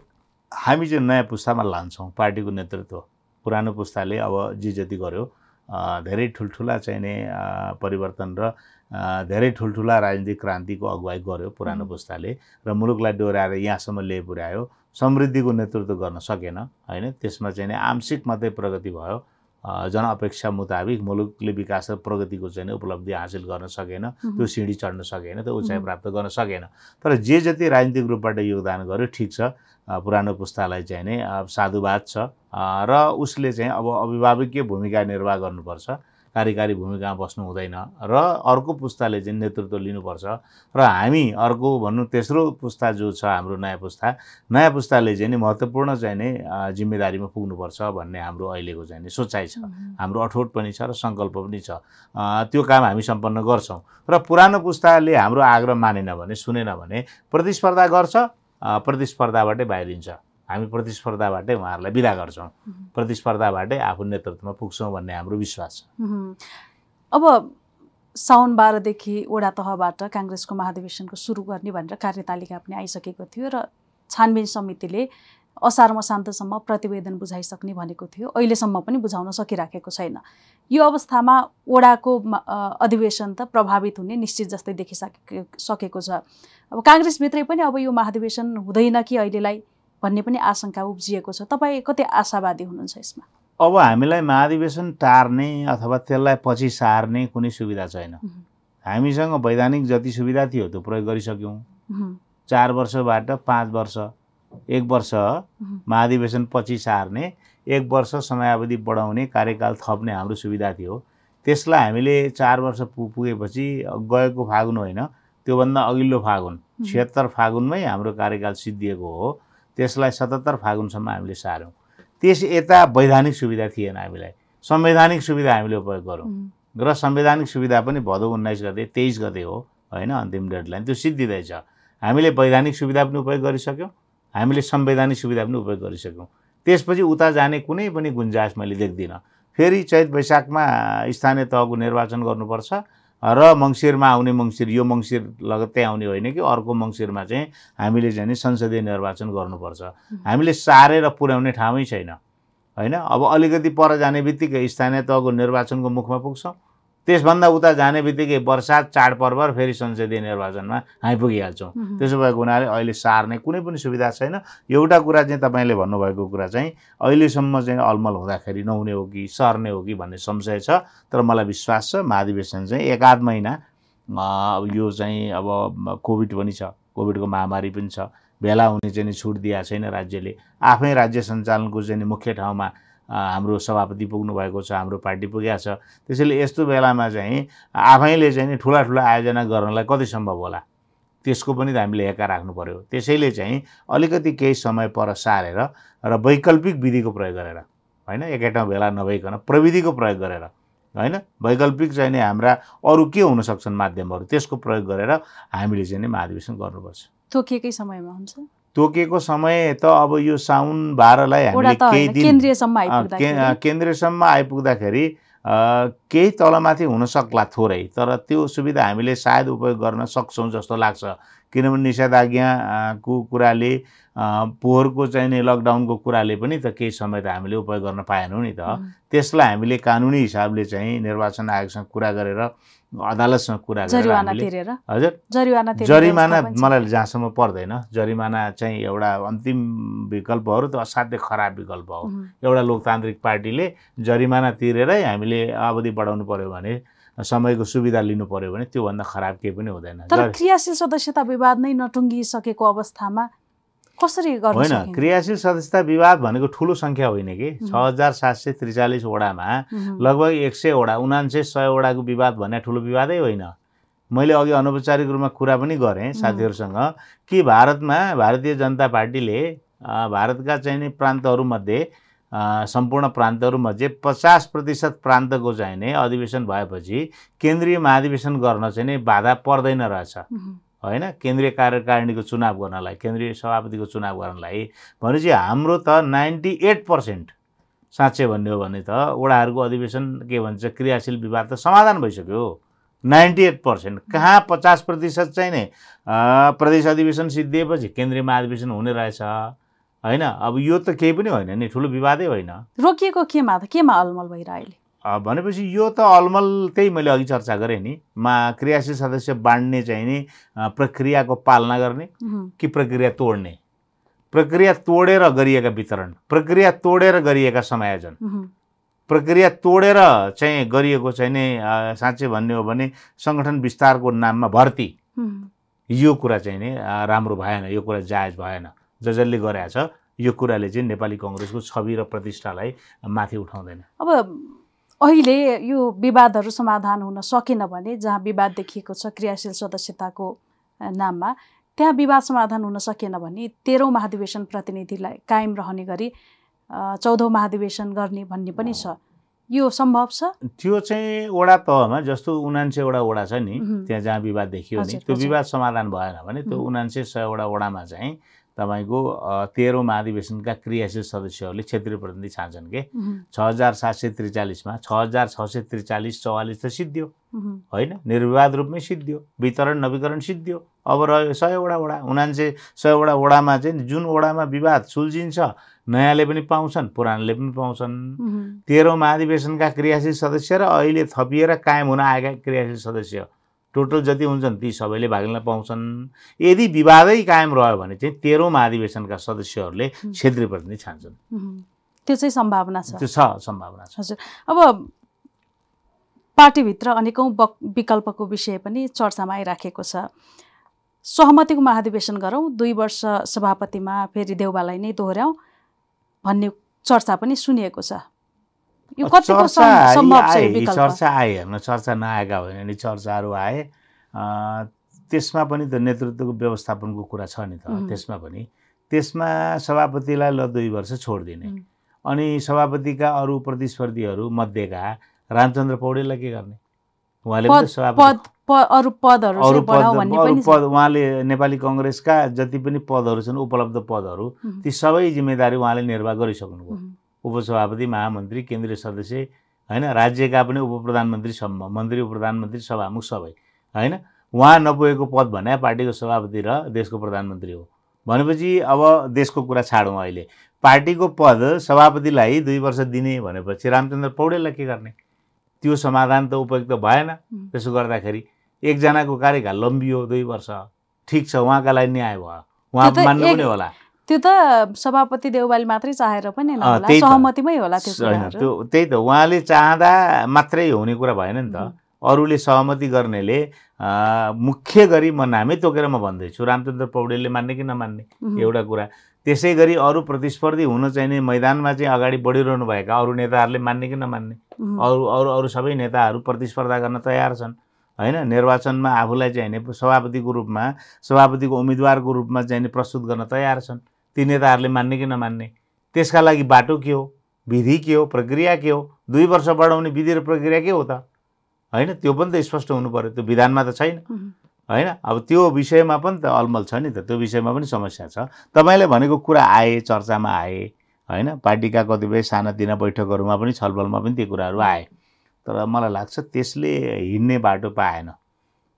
हामी चाहिँ नयाँ पुस्तामा लान्छौँ पार्टीको नेतृत्व। पुरानो पुस्ताले अब जे जति गर्यो धेरै ठुल्ठुला चाहिने परिवर्तन र धेरै ठुल्ठुला राजनीतिक क्रान्तिको अगुवाई गर्यो पुरानो. पुस्ताले र मुलुकलाई डोर्याएर यहाँसम्म ल्याइ पुर्यायो। समृद्धिको नेतृत्व गर्न सकेन होइन? त्यसमा चाहिँ नि आंशिक मात्रै प्रगति भयो। जनअपेक्षा मुताबिक मुलुकले विकास र प्रगतिको चाहिँ उपलब्धि हासिल गर्न सकेन त्यो सिँढी चढ्न सकेन त्यो उचाइ. प्राप्त गर्न सकेन। तर जे जति राजनीतिक रूपबाट योगदान गर्यो ठिक छ। पुरानो पुस्तालाई चाहिँ नि साधुवाद छ। र उसले चाहिँ अब अभिभावकीय भूमिका निर्वाह गर्नुपर्छ। कार्यकारी भूमिकामा बस्नु हुँदैन र अर्को पुस्ताले चाहिँ नेतृत्व लिनुपर्छ र हामी अर्को भनौँ तेस्रो पुस्ता जो छ हाम्रो नयाँ पुस्ता नयाँ पुस्ताले चाहिँ नि महत्त्वपूर्ण चाहिँ नि जिम्मेदारीमा पुग्नुपर्छ भन्ने हाम्रो अहिलेको चाहिँ नि सोचाइ छ। हाम्रो अठोट पनि छ र सङ्कल्प पनि छ। त्यो काम हामी सम्पन्न गर्छौँ र पुरानो पुस्ताले हाम्रो आग्रह मानेन भने सुनेन भने प्रतिस्पर्धा गर्छ प्रतिस्पर्धाबाटै बाहिरिन्छ। हामी प्रतिस्पर्धाबाटै उहाँहरूलाई विदा गर्छौँ. प्रतिस्पर्धाबाटै आफू नेतृत्वमा पुग्छौँ भन्ने हाम्रो विश्वास छ. अब साउन बाह्रदेखि वडा तहबाट काङ्ग्रेसको महाधिवेशनको सुरु गर्ने भनेर कार्यतालिका पनि आइसकेको थियो र छानबिन समितिले असार मसान्तसम्म प्रतिवेदन बुझाइसक्ने भनेको थियो। अहिलेसम्म पनि बुझाउन सकिराखेको छैन। यो अवस्थामा ओडाको अधिवेशन त प्रभावित हुने निश्चित जस्तै देखिसके सकेको छ। अब काङ्ग्रेसभित्रै पनि अब यो महाधिवेशन हुँदैन कि अहिलेलाई? भन्ने पनि आशंका उब्जिएको छ। तपाईँ कति आशावादी हुनुहुन्छ यसमा? अब हामीलाई महाधिवेशन टार्ने अथवा त्यसलाई पछि सार्ने कुनै सुविधा छैन। हामीसँग वैधानिक जति सुविधा थियो त्यो प्रयोग गरिसक्यौँ। चार वर्षबाट पाँच वर्ष एक वर्ष महाधिवेशन पछि सार्ने एक वर्ष समयावधि बढाउने कार्यकाल थप्ने हाम्रो सुविधा थियो। त्यसलाई हामीले चार वर्ष पु पुगेपछि गएको फागुन होइन त्योभन्दा अघिल्लो फागुन छिहत्तर फागुनमै हाम्रो कार्यकाल सिद्धिएको हो। त्यसलाई सतहत्तर फागुनसम्म हामीले सार्यौँ त्यस यता वैधानिक सुविधा थिएन हामीलाई। संवैधानिक सुविधा हामीले उपयोग गरौँ र संवैधानिक सुविधा पनि भदौ उन्नाइस गते तेइस गते हो होइन अन्तिम डेडलाइन। त्यो सिद्धिँदैछ। हामीले वैधानिक सुविधा पनि उपयोग गरिसक्यौँ। हामीले संवैधानिक सुविधा पनि उपयोग गरिसक्यौँ। त्यसपछि उता जाने कुनै पनि गुन्जाइस मैले देख्दिनँ। फेरि चैत वैशाखमा स्थानीय तहको निर्वाचन गर्नुपर्छ। र मङ्सिरमा आउने मङ्सिर यो मङ्सिर लगत्तै आउने होइन कि अर्को मङ्सिरमा चाहिँ हामीले चाहिँ संसदीय निर्वाचन गर्नुपर्छ। हामीले सारेर पुर्याउने ठाउँै छैन होइन? अब अलिकति पर जाने बित्तिकै स्थानीय तहको निर्वाचनको मुखमा पुग्छौँ। त्यसभन्दा उता जाने बित्तिकै वर्षात चाडपर्व र फेरि संसदीय निर्वाचनमा हामी पुगिहाल्छौँ। त्यसो भएको हुनाले अहिले सार्ने कुनै पनि सुविधा छैन। एउटा कुरा चाहिँ तपाईँले भन्नुभएको कुरा चाहिँ अहिलेसम्म चाहिँ अलमल हुँदाखेरि नहुने हो कि सर्ने हो कि भन्ने संशय छ। तर मलाई विश्वास छ महाधिवेशन चाहिँ एकाध महिना अ, अब यो चाहिँ अब कोभिड पनि छ कोभिडको महामारी पनि छ। भेला हुने चाहिँ छुट दिएको छैन राज्यले। आफै राज्य सञ्चालनको चाहिँ मुख्य ठाउँमा हाम्रो सभापति पुग्नु भएको छ हाम्रो पार्टी पुगेको छ। त्यसैले यस्तो बेलामा चाहिँ आफैले चाहिँ नि ठुला ठुला आयोजना गर्नलाई कति सम्भव होला? त्यसको पनि त हामीले हेक्का राख्नु पऱ्यो त्यसैले चाहिँ अलिकति केही समय पर सारेर र वैकल्पिक विधिको प्रयोग गरेर होइन? एकै ठाउँ भेला नभइकन प्रविधिको प्रयोग गरेर होइन? वैकल्पिक चाहिँ नि हाम्रा अरू के हुन सक्छन् माध्यमहरू त्यसको प्रयोग गरेर हामीले चाहिँ नि महाधिवेशन गर्नुपर्छ। तोकिएकै समयमा हुन्छ। तोकेको समय त अब यो साउन बाह्रलाई हामीले केही दिन केन्द्रीयसम्म आइपुग्दाखेरि। केन्द्रसम्म आइपुग्दाखेरि अ, केही तलमाथि हुन सक्ला थोरै तर त्यो सुविधा हामीले सायद उपयोग गर्न सक्छौँ जस्तो लाग्छ। किनभने निषेधाज्ञाको कुराले पोहोरको चाहिँ नि लकडाउनको कुराले पनि त केही समय त हामीले उपयोग गर्न पाएनौँ नि त। त्यसलाई हामीले कानुनी हिसाबले चाहिँ निर्वाचन आयोगसँग कुरा गरेर अदालतसँग कुरा गरेर हजुर। जरिमाना। मलाई जहाँसम्म पर्दैन। जरिमाना चाहिँ एउटा अन्तिम विकल्पहरू त असाध्यै खराब विकल्प हो। एउटा लोकतान्त्रिक पार्टीले जरिमाना तिरेरै हामीले अवधि बढाउनु पऱ्यो भने समयको सुविधा लिनु पऱ्यो भने त्योभन्दा खराब केही पनि हुँदैन। तर क्रियाशील सदस्यता विवाद नै नटुङ्गिसकेको अवस्थामा कसरी गर्न होइन? क्रियाशील सदस्यता विवाद भनेको ठुलो सङ्ख्या होइन कि. छ हजार सात सय त्रिचालिस वडामा मह्म, लगभग एक सय वडा उनान्सय सय वडाको विवाद भने ठुलो विवादै होइन। मैले अघि अनौपचारिक रूपमा कुरा पनि गरेँ साथीहरूसँग कि भारतमा भारतीय जनता पार्टीले भारतका चाहिँ नि प्रान्तहरूमध्ये सम्पूर्ण प्रान्तहरूमध्ये पचास प्रतिशत प्रान्तको चाहिँ नि अधिवेशन भएपछि केन्द्रीय महाधिवेशन गर्न चाहिँ नि बाधा पर्दैन रहेछ। होइन? केन्द्रीय कार्यकारिणीको चुनाव गर्नलाई केन्द्रीय सभापतिको चुनाव गर्नलाई भनेपछि हाम्रो त नाइन्टी एट पर्सेन्ट साँच्चै भन्ने हो भने त वडाहरूको अधिवेशन के भन्छ क्रियाशील विवाद त समाधान भइसक्यो नाइन्टी एट पर्सेन्ट कहाँ पचास प्रतिशत चाहिँ नै प्रदेश अधिवेशन सिद्धिएपछि केन्द्रीय महाधिवेशन हुने रहेछ होइन? अब यो त केही पनि होइन नि ठुलो विवादै होइन। रोकिएको केमा त केमा अलमल भइरह अहिले? भनेपछि यो त अलमल त्यही मैले अघि चर्चा गरेँ नि। मा क्रियाशील सदस्य बाँड्ने चाहिँ नि प्रक्रियाको पालना गर्ने कि प्रक्रिया तोड्ने? प्रक्रिया तोडेर गरिएका वितरण प्रक्रिया तोडेर गरिएका समायोजन। प्रक्रिया तोडेर चाहिँ गरिएको चाहिँ नि साँच्चै भन्ने हो भने सङ्गठन विस्तारको नाममा भर्ती। यो कुरा चाहिँ नि राम्रो भएन यो कुरा जायज भएन। ज जसले गरेको छ यो कुराले चाहिँ नेपाली कङ्ग्रेसको छवि र प्रतिष्ठालाई माथि उठाउँदैन। अब अहिले यो विवादहरू समाधान हुन सकेन भने जहाँ विवाद देखिएको छ क्रियाशील सदस्यताको नाममा त्यहाँ विवाद समाधान हुन सकेन भने तेह्रौँ महाधिवेशन प्रतिनिधिलाई कायम रहने गरी चौधौँ महाधिवेशन गर्ने भन्ने पनि छ यो सम्भव छ त्यो चाहिँ वडा तहमा जस्तो उनान्सयवटा वडा छ नि। त्यहाँ जहाँ विवाद देखियो नि त्यो। विवाद समाधान भएन भने त्यो मह्म। उनान्सय सयवटा वडामा चाहिँ तपाईँको तेह्रौँ महाधिवेशनका क्रियाशील सदस्यहरूले क्षेत्रीय प्रतिनिधि छान्छन् के? छ हजार सात सय त्रिचालिसमा छ हजार छ सय त्रिचालिस चौवालिस त सिद्धियो। होइन? निर्विवाद रूपमै सिद्धियो। वितरण नवीकरण सिद्धियो। अब रह्यो सयवटा वडा। उनान्सय सयवटा वडामा चाहिँ जुन वडामा विवाद सुल्झिन्छ नयाँले पनि पाउँछन् पुरानले पनि पाउँछन्। तेह्रौँ महाधिवेशनका क्रियाशील सदस्य र अहिले थपिएर कायम हुन आएका क्रियाशील सदस्य। टोटल जति हुन्छन् ती सबैले भाग लिन पाउँछन्। यदि विवादै कायम रह्यो भने चाहिँ तेह्रौँ महाधिवेशनका सदस्यहरूले क्षेत्रीय प्रतिनिधि छान्छन्। त्यो चाहिँ सम्भावना छ। त्यो छ सम्भावना छ। हजुर। अब पार्टीभित्र अनेकौँ बक विकल्पको विषय पनि चर्चामा आइराखेको छ। सहमतिको महाधिवेशन गरौँ दुई वर्ष सभापतिमा फेरि देउबालाई नै दोहोऱ्याउँ भन्ने चर्चा पनि सुनिएको छ। यो कतिको चर्चा आए हेर्न चर्चा नआएका होइन नि चर्चाहरू आए। त्यसमा पनि त नेतृत्वको व्यवस्थापनको कुरा छ नि त. त्यसमा पनि। त्यसमा सभापतिलाई ल दुई वर्ष छोडिदिने. अनि सभापतिका अरू प्रतिस्पर्धीहरू मध्येका रामचन्द्र पौडेललाई के गर्ने? उहाँले अरू पदहरू अरू पद उहाँले नेपाली कङ्ग्रेसका जति पनि पदहरू छन् उपलब्ध पदहरू ती सबै जिम्मेदारी उहाँले निर्वाह गरिसक्नुभयो। उपसभापति महामन्त्री केन्द्रीय सदस्य होइन? राज्यका पनि उप प्रधानमन्त्रीसम्म मन्त्री उप प्रधानमन्त्री सभामुख सबै होइन? उहाँ नपुगेको पद भने पार्टीको सभापति र देशको प्रधानमन्त्री हो। भनेपछि अब देशको कुरा छाडौँ अहिले। पार्टीको पद सभापतिलाई दुई वर्ष दिने भनेपछि रामचन्द्र पौडेललाई के गर्ने? त्यो समाधान त उपयुक्त भएन। त्यसो गर्दाखेरि एकजनाको कार्यकाल लम्बियो दुई वर्ष। ठिक छ उहाँका लागि न्याय भयो। उहाँ मान्नु पनि होला। त्यो त सभापति देउबाली मात्रै चाहेर पनि। सहमतिमै होला त्यो त्यही त उहाँले चाहँदा मात्रै हुने कुरा भएन नि त। अरूले सहमति गर्नेले मुख्य गरी म नामै तोकेर म भन्दैछु। रामचन्द्र पौडेलले मान्ने कि नमान्ने? एउटा कुरा। त्यसै गरी अरू प्रतिस्पर्धी हुन चाहिने मैदानमा चाहिँ अगाडि बढिरहनु भएका अरू नेताहरूले मान्ने कि नमान्ने? अरू अरू अरू सबै नेताहरू प्रतिस्पर्धा गर्न तयार छन्। होइन? निर्वाचनमा आफूलाई चाहिँ नि सभापतिको रूपमा सभापतिको उम्मेदवारको रूपमा चाहिँ नि प्रस्तुत गर्न तयार छन्। ती नेताहरूले मान्ने कि नमान्ने? त्यसका लागि बाटो के हो? विधि के हो? प्रक्रिया के हो? दुई वर्ष बढाउने विधि र प्रक्रिया के हो त? होइन त्यो पनि त स्पष्ट हुनु पऱ्यो त्यो विधानमा त छैन। होइन अब त्यो विषयमा पनि त अलमल छ नि त। त्यो विषयमा पनि समस्या छ। तपाईँले भनेको कुरा आए चर्चामा आए होइन? पार्टीका कतिपय सानातिना बैठकहरूमा पनि छलफलमा पनि त्यो कुराहरू आए। तर मलाई लाग्छ त्यसले हिँड्ने बाटो पाएन।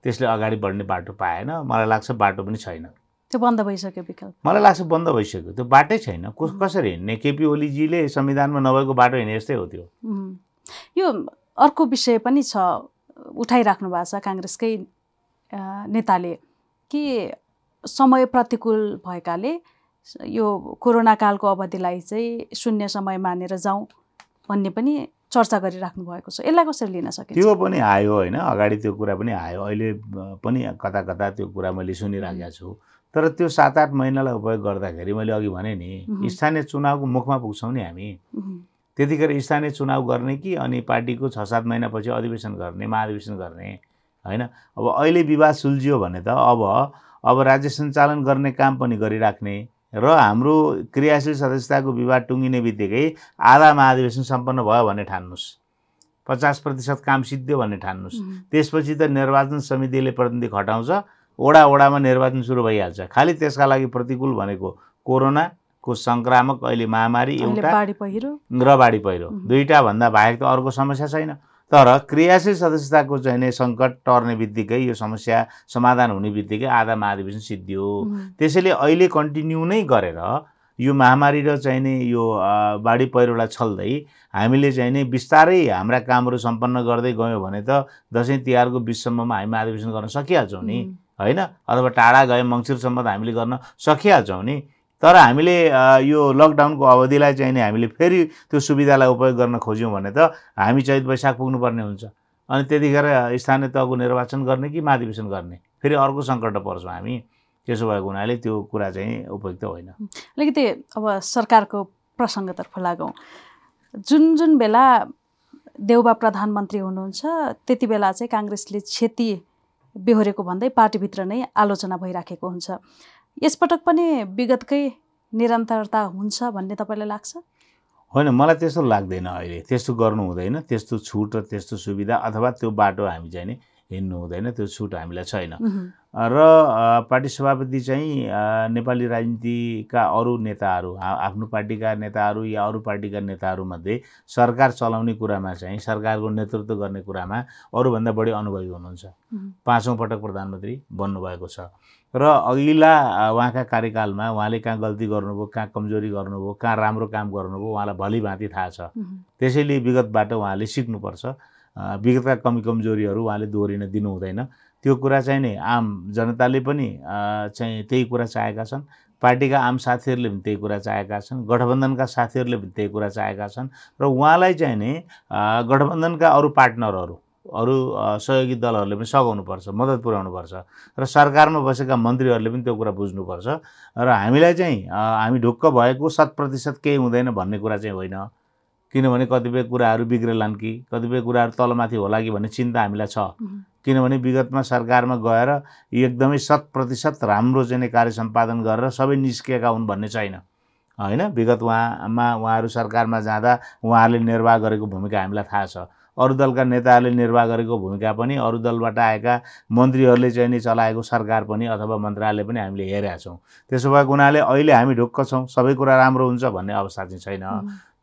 त्यसले अगाडि बढ्ने बाटो पाएन। मलाई लाग्छ बाटो पनि छैन। त्यो बन्द भइसक्यो विकल्प। मलाई लाग्छ बन्द भइसक्यो। त्यो बाटै छैन। कस कसरी हिँड्ने केपी ओलीजीले संविधानमा नभएको बाटो हिँडे जस्तै हो त्यो। यो अर्को विषय पनि छ उठाइराख्नु भएको छ काङ्ग्रेसकै नेताले। कि समय प्रतिकूल भएकाले यो कोरोना कालको अवधिलाई चाहिँ शून्य समय मानेर जाउँ भन्ने पनि चर्चा गरिराख्नु भएको छ। यसलाई कसरी लिन सकिन्छ? त्यो पनि आयो होइन। अगाडि त्यो कुरा पनि आयो। अहिले पनि कता कता त्यो कुरा मैले सुनिराखेको छु। तर त्यो सात आठ महिनालाई उपयोग गर्दाखेरि मैले अघि भने नि। स्थानीय चुनावको मुखमा पुग्छौँ नि हामी। त्यतिखेर स्थानीय चुनाव गर्ने कि अनि पार्टीको छ सात महिनापछि अधिवेशन गर्ने महाधिवेशन गर्ने होइन? अब अहिले विवाद सुल्झियो भने त अब अब राज्य सञ्चालन गर्ने काम पनि गरिराख्ने र हाम्रो क्रियाशील सदस्यताको विवाद टुङ्गिने बित्तिकै आधा महाधिवेशन सम्पन्न भयो भन्ने ठान्नुहोस्। पचास प्रतिशत काम सिद्धियो भन्ने ठान्नुहोस्। त्यसपछि त निर्वाचन समितिले प्रतिनिधि खटाउँछ वडा वडामा निर्वाचन सुरु भइहाल्छ। खालि त्यसका लागि प्रतिकूल भनेको कोरोनाको सङ्क्रामक अहिले महामारी एउटा र बाढी पहिरो. दुईवटा भन्दा बाहेक त अर्को समस्या छैन। तर क्रियाशील सदस्यताको चाहिँ नि सङ्कट टर्ने बित्तिकै यो समस्या समाधान हुने बित्तिकै आधा महाधिवेशन सिद्धियो। त्यसैले अहिले कन्टिन्यू नै गरेर यो महामारी र चाहिँ नि यो बाढी पहिरोलाई छल्दै हामीले चाहिँ नि बिस्तारै हाम्रा कामहरू सम्पन्न गर्दै गयौँ भने त दसैँ तिहारको बिचसम्ममा हामी महाधिवेशन गर्न सकिहाल्छौँ नि। होइन? अथवा टाढा गए मङ्सिरसम्म त हामीले गर्न सकिहाल्छौँ नि। तर हामीले यो लकडाउनको अवधिलाई चाहिँ नि हामीले फेरि त्यो सुविधालाई उपयोग गर्न खोज्यौँ भने त हामी चैत वैशाख पुग्नुपर्ने हुन्छ। अनि त्यतिखेर स्थानीय तहको निर्वाचन गर्ने कि महाधिवेशन गर्ने? फेरि अर्को सङ्कटमा पर्छौँ हामी। त्यसो भएको हुनाले त्यो कुरा चाहिँ उपयुक्त होइन। अलिकति अब सरकारको प्रसङ्गतर्फ लागौँ। जुन जुन बेला देउबा प्रधानमन्त्री हुनुहुन्छ त्यति बेला चाहिँ काङ्ग्रेसले क्षति बेहोरेको भन्दै पार्टीभित्र नै आलोचना भइराखेको हुन्छ। यसपटक पनि विगतकै निरन्तरता हुन्छ भन्ने तपाईँलाई लाग्छ? होइन मलाई त्यस्तो लाग्दैन अहिले। त्यस्तो गर्नु हुँदैन। त्यस्तो छुट र त्यस्तो सुविधा अथवा त्यो बाटो हामी चाहिँ नि हिँड्नु हुँदैन त्यो छुट हामीलाई छैन। र पार्टी सभापति चाहिँ नेपाली राजनीतिका अरू नेताहरू आफ्नो पार्टीका नेताहरू या अरू पार्टीका नेताहरूमध्ये सरकार चलाउने कुरामा चाहिँ सरकारको नेतृत्व गर्ने कुरामा अरूभन्दा बढी अनुभवी हुनुहुन्छ। पाँचौँ पटक प्रधानमन्त्री बन्नुभएको छ। र अघिल्ला उहाँका कार्यकालमा उहाँले कहाँ गल्ती गर्नुभयो कहाँ कमजोरी गर्नुभयो कहाँ राम्रो काम गर्नुभयो उहाँलाई भली भाँति थाहा छ। त्यसैले विगतबाट उहाँले सिक्नुपर्छ। विगतका कमी कमजोरीहरू उहाँले दोहोरिन दिनु हुँदैन त्यो कुरा चाहिँ नि आम जनताले पनि चाहिँ त्यही कुरा चाहेका छन्। पार्टीका आम साथीहरूले पनि त्यही कुरा चाहेका छन्। गठबन्धनका साथीहरूले पनि त्यही कुरा चाहेका छन्। र उहाँलाई चाहिँ नि गठबन्धनका अरू पार्टनरहरू अरू सहयोगी दलहरूले पनि सघाउनुपर्छ मद्दत पुर्याउनुपर्छ। र सरकारमा बसेका मन्त्रीहरूले पनि त्यो कुरा बुझ्नुपर्छ। र हामीलाई चाहिँ हामी ढुक्क भएको शत प्रतिशत केही हुँदैन भन्ने कुरा चाहिँ होइन। किनभने कतिपय कुराहरू बिग्रेलान् कि कतिपय कुराहरू तलमाथि होला कि भन्ने चिन्ता हामीलाई छ। किनभने विगतमा सरकारमा गएर एकदमै शत प्रतिशत राम्रो चाहिँ कार्य सम्पादन गरेर सबै निस्किएका हुन् भन्ने छैन। होइन? विगत उहाँमा उहाँहरू सरकारमा जाँदा उहाँहरूले निर्वाह गरेको भूमिका हामीलाई थाहा छ। अरू दलका नेताहरूले निर्वाह गरेको भूमिका पनि अरू दलबाट आएका मन्त्रीहरूले चाहिँ नि चलाएको सरकार पनि अथवा मन्त्रालय पनि हामीले हेरेका छौँ। त्यसो भएको हुनाले अहिले हामी ढुक्क छौँ। सबै कुरा राम्रो हुन्छ भन्ने अवस्था चाहिँ छैन।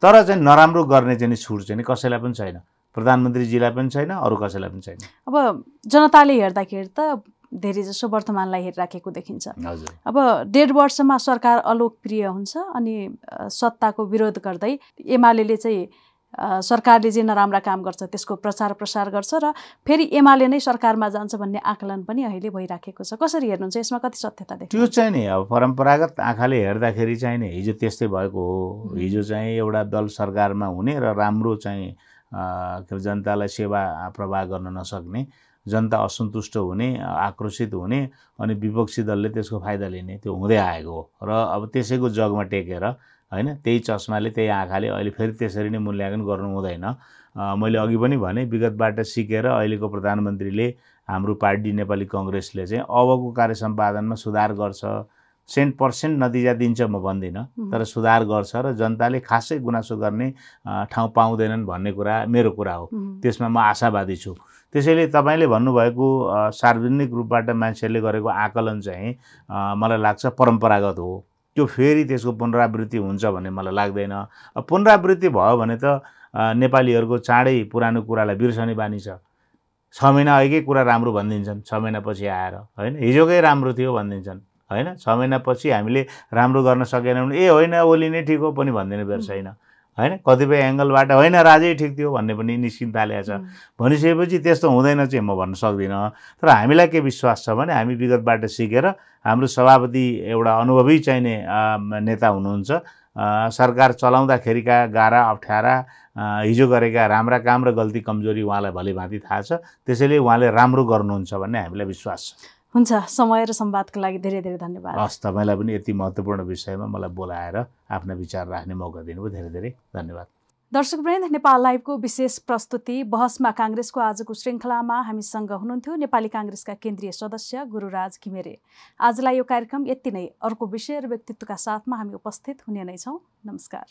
तर चाहिँ नराम्रो गर्ने चाहिँ छुट चाहिँ नि कसैलाई पनि छैन। प्रधानमन्त्रीजीलाई पनि छैन अरू कसैलाई पनि छैन। अब जनताले हेर्दाखेरि त धेरै जसो वर्तमानलाई हेरिराखेको देखिन्छ। हजुर। अब डेढ वर्षमा सरकार अलोकप्रिय हुन्छ अनि सत्ताको विरोध गर्दै एमाले चाहिँ सरकारले जे नराम्रा काम गर्छ त्यसको प्रचार प्रसार गर्छ र फेरि एमाले नै सरकारमा जान्छ भन्ने आकलन पनि अहिले भइराखेको छ। कसरी हेर्नुहुन्छ? यसमा कति सत्यता त्यो देख्नुहुन्छ चाहिँ नि अब परम्परागत आँखाले हेर्दाखेरि चाहिँ नि हिजो त्यस्तै भएको हो। हिजो चाहिँ एउटा दल सरकारमा हुने र राम्रो चाहिँ के भन्छ, जनतालाई सेवा प्रवाह गर्न नसक्ने जनता असन्तुष्ट हुने आक्रोशित हुने अनि विपक्षी दलले त्यसको फाइदा लिने त्यो हुँदै आएको हो। र अब त्यसैको जगमा टेकेर होइन? त्यही चस्माले त्यही आँखाले अहिले फेरि त्यसरी नै मूल्याङ्कन गर्नु हुँदैन। मैले अघि पनि भने विगतबाट सिकेर अहिलेको प्रधानमन्त्रीले हाम्रो पार्टी नेपाली कङ्ग्रेसले चाहिँ अबको कार्य सम्पादनमा सुधार गर्छ। सेन्ट पर्सेन्ट नतिजा दिन्छ म भन्दिनँ। तर सुधार गर्छ र जनताले खासै गुनासो गर्ने ठाउँ पाउँदैनन् भन्ने कुरा मेरो कुरा हो। त्यसमा म आशावादी छु। त्यसैले तपाईँले भन्नुभएको सार्वजनिक रूपबाट मान्छेहरूले गरेको आकलन चाहिँ मलाई लाग्छ परम्परागत हो। त्यो फेरि त्यसको पुनरावृत्ति हुन्छ भन्ने मलाई लाग्दैन। पुनरावृत्ति भयो भने त नेपालीहरूको चाँडै पुरानो कुरालाई बिर्सने बानी छ। छ महिना अघिकै कुरा राम्रो भनिदिन्छन् छ महिनापछि आएर होइन? हिजोकै राम्रो थियो भनिदिन्छन् होइन? छ महिनापछि हामीले राम्रो गर्न सकेनौँ भने ए होइन ओली नै ठिक हो पनि भनिदिने छैन। होइन? कतिपय एङ्गलबाट होइन राजै ठिक थियो भन्ने पनि निस्किन थालेको छ। भनिसकेपछि त्यस्तो हुँदैन चाहिँ म भन्न सक्दिनँ। तर हामीलाई के विश्वास छ भने हामी विगतबाट सिकेर हाम्रो सभापति एउटा अनुभवी चाहिने नेता हुनुहुन्छ। सरकार चलाउँदाखेरिका गाह्रा अप्ठ्यारा हिजो गरेका राम्रा काम र गल्ती कमजोरी उहाँलाई भलिभाँति थाहा छ। त्यसैले उहाँले राम्रो गर्नुहुन्छ भन्ने हामीलाई विश्वास छ। हुन्छ समय र संवादको लागि धेरै धेरै धन्यवाद। हस् तपाईँलाई पनि यति महत्त्वपूर्ण विषयमा मलाई बोलाएर आफ्ना विचार राख्ने मौका दिनुभयो। धेरै धेरै धन्यवाद। दर्शकवृन्द नेपाल लाइभको विशेष प्रस्तुति बहसमा काङ्ग्रेसको आजको श्रृङ्खलामा हामीसँग हुनुहुन्थ्यो नेपाली काङ्ग्रेसका केन्द्रीय सदस्य गुरुराज घिमिरे। आजलाई यो कार्यक्रम यति नै। अर्को विषय र व्यक्तित्वका साथमा हामी उपस्थित हुने नै छौँ। नमस्कार।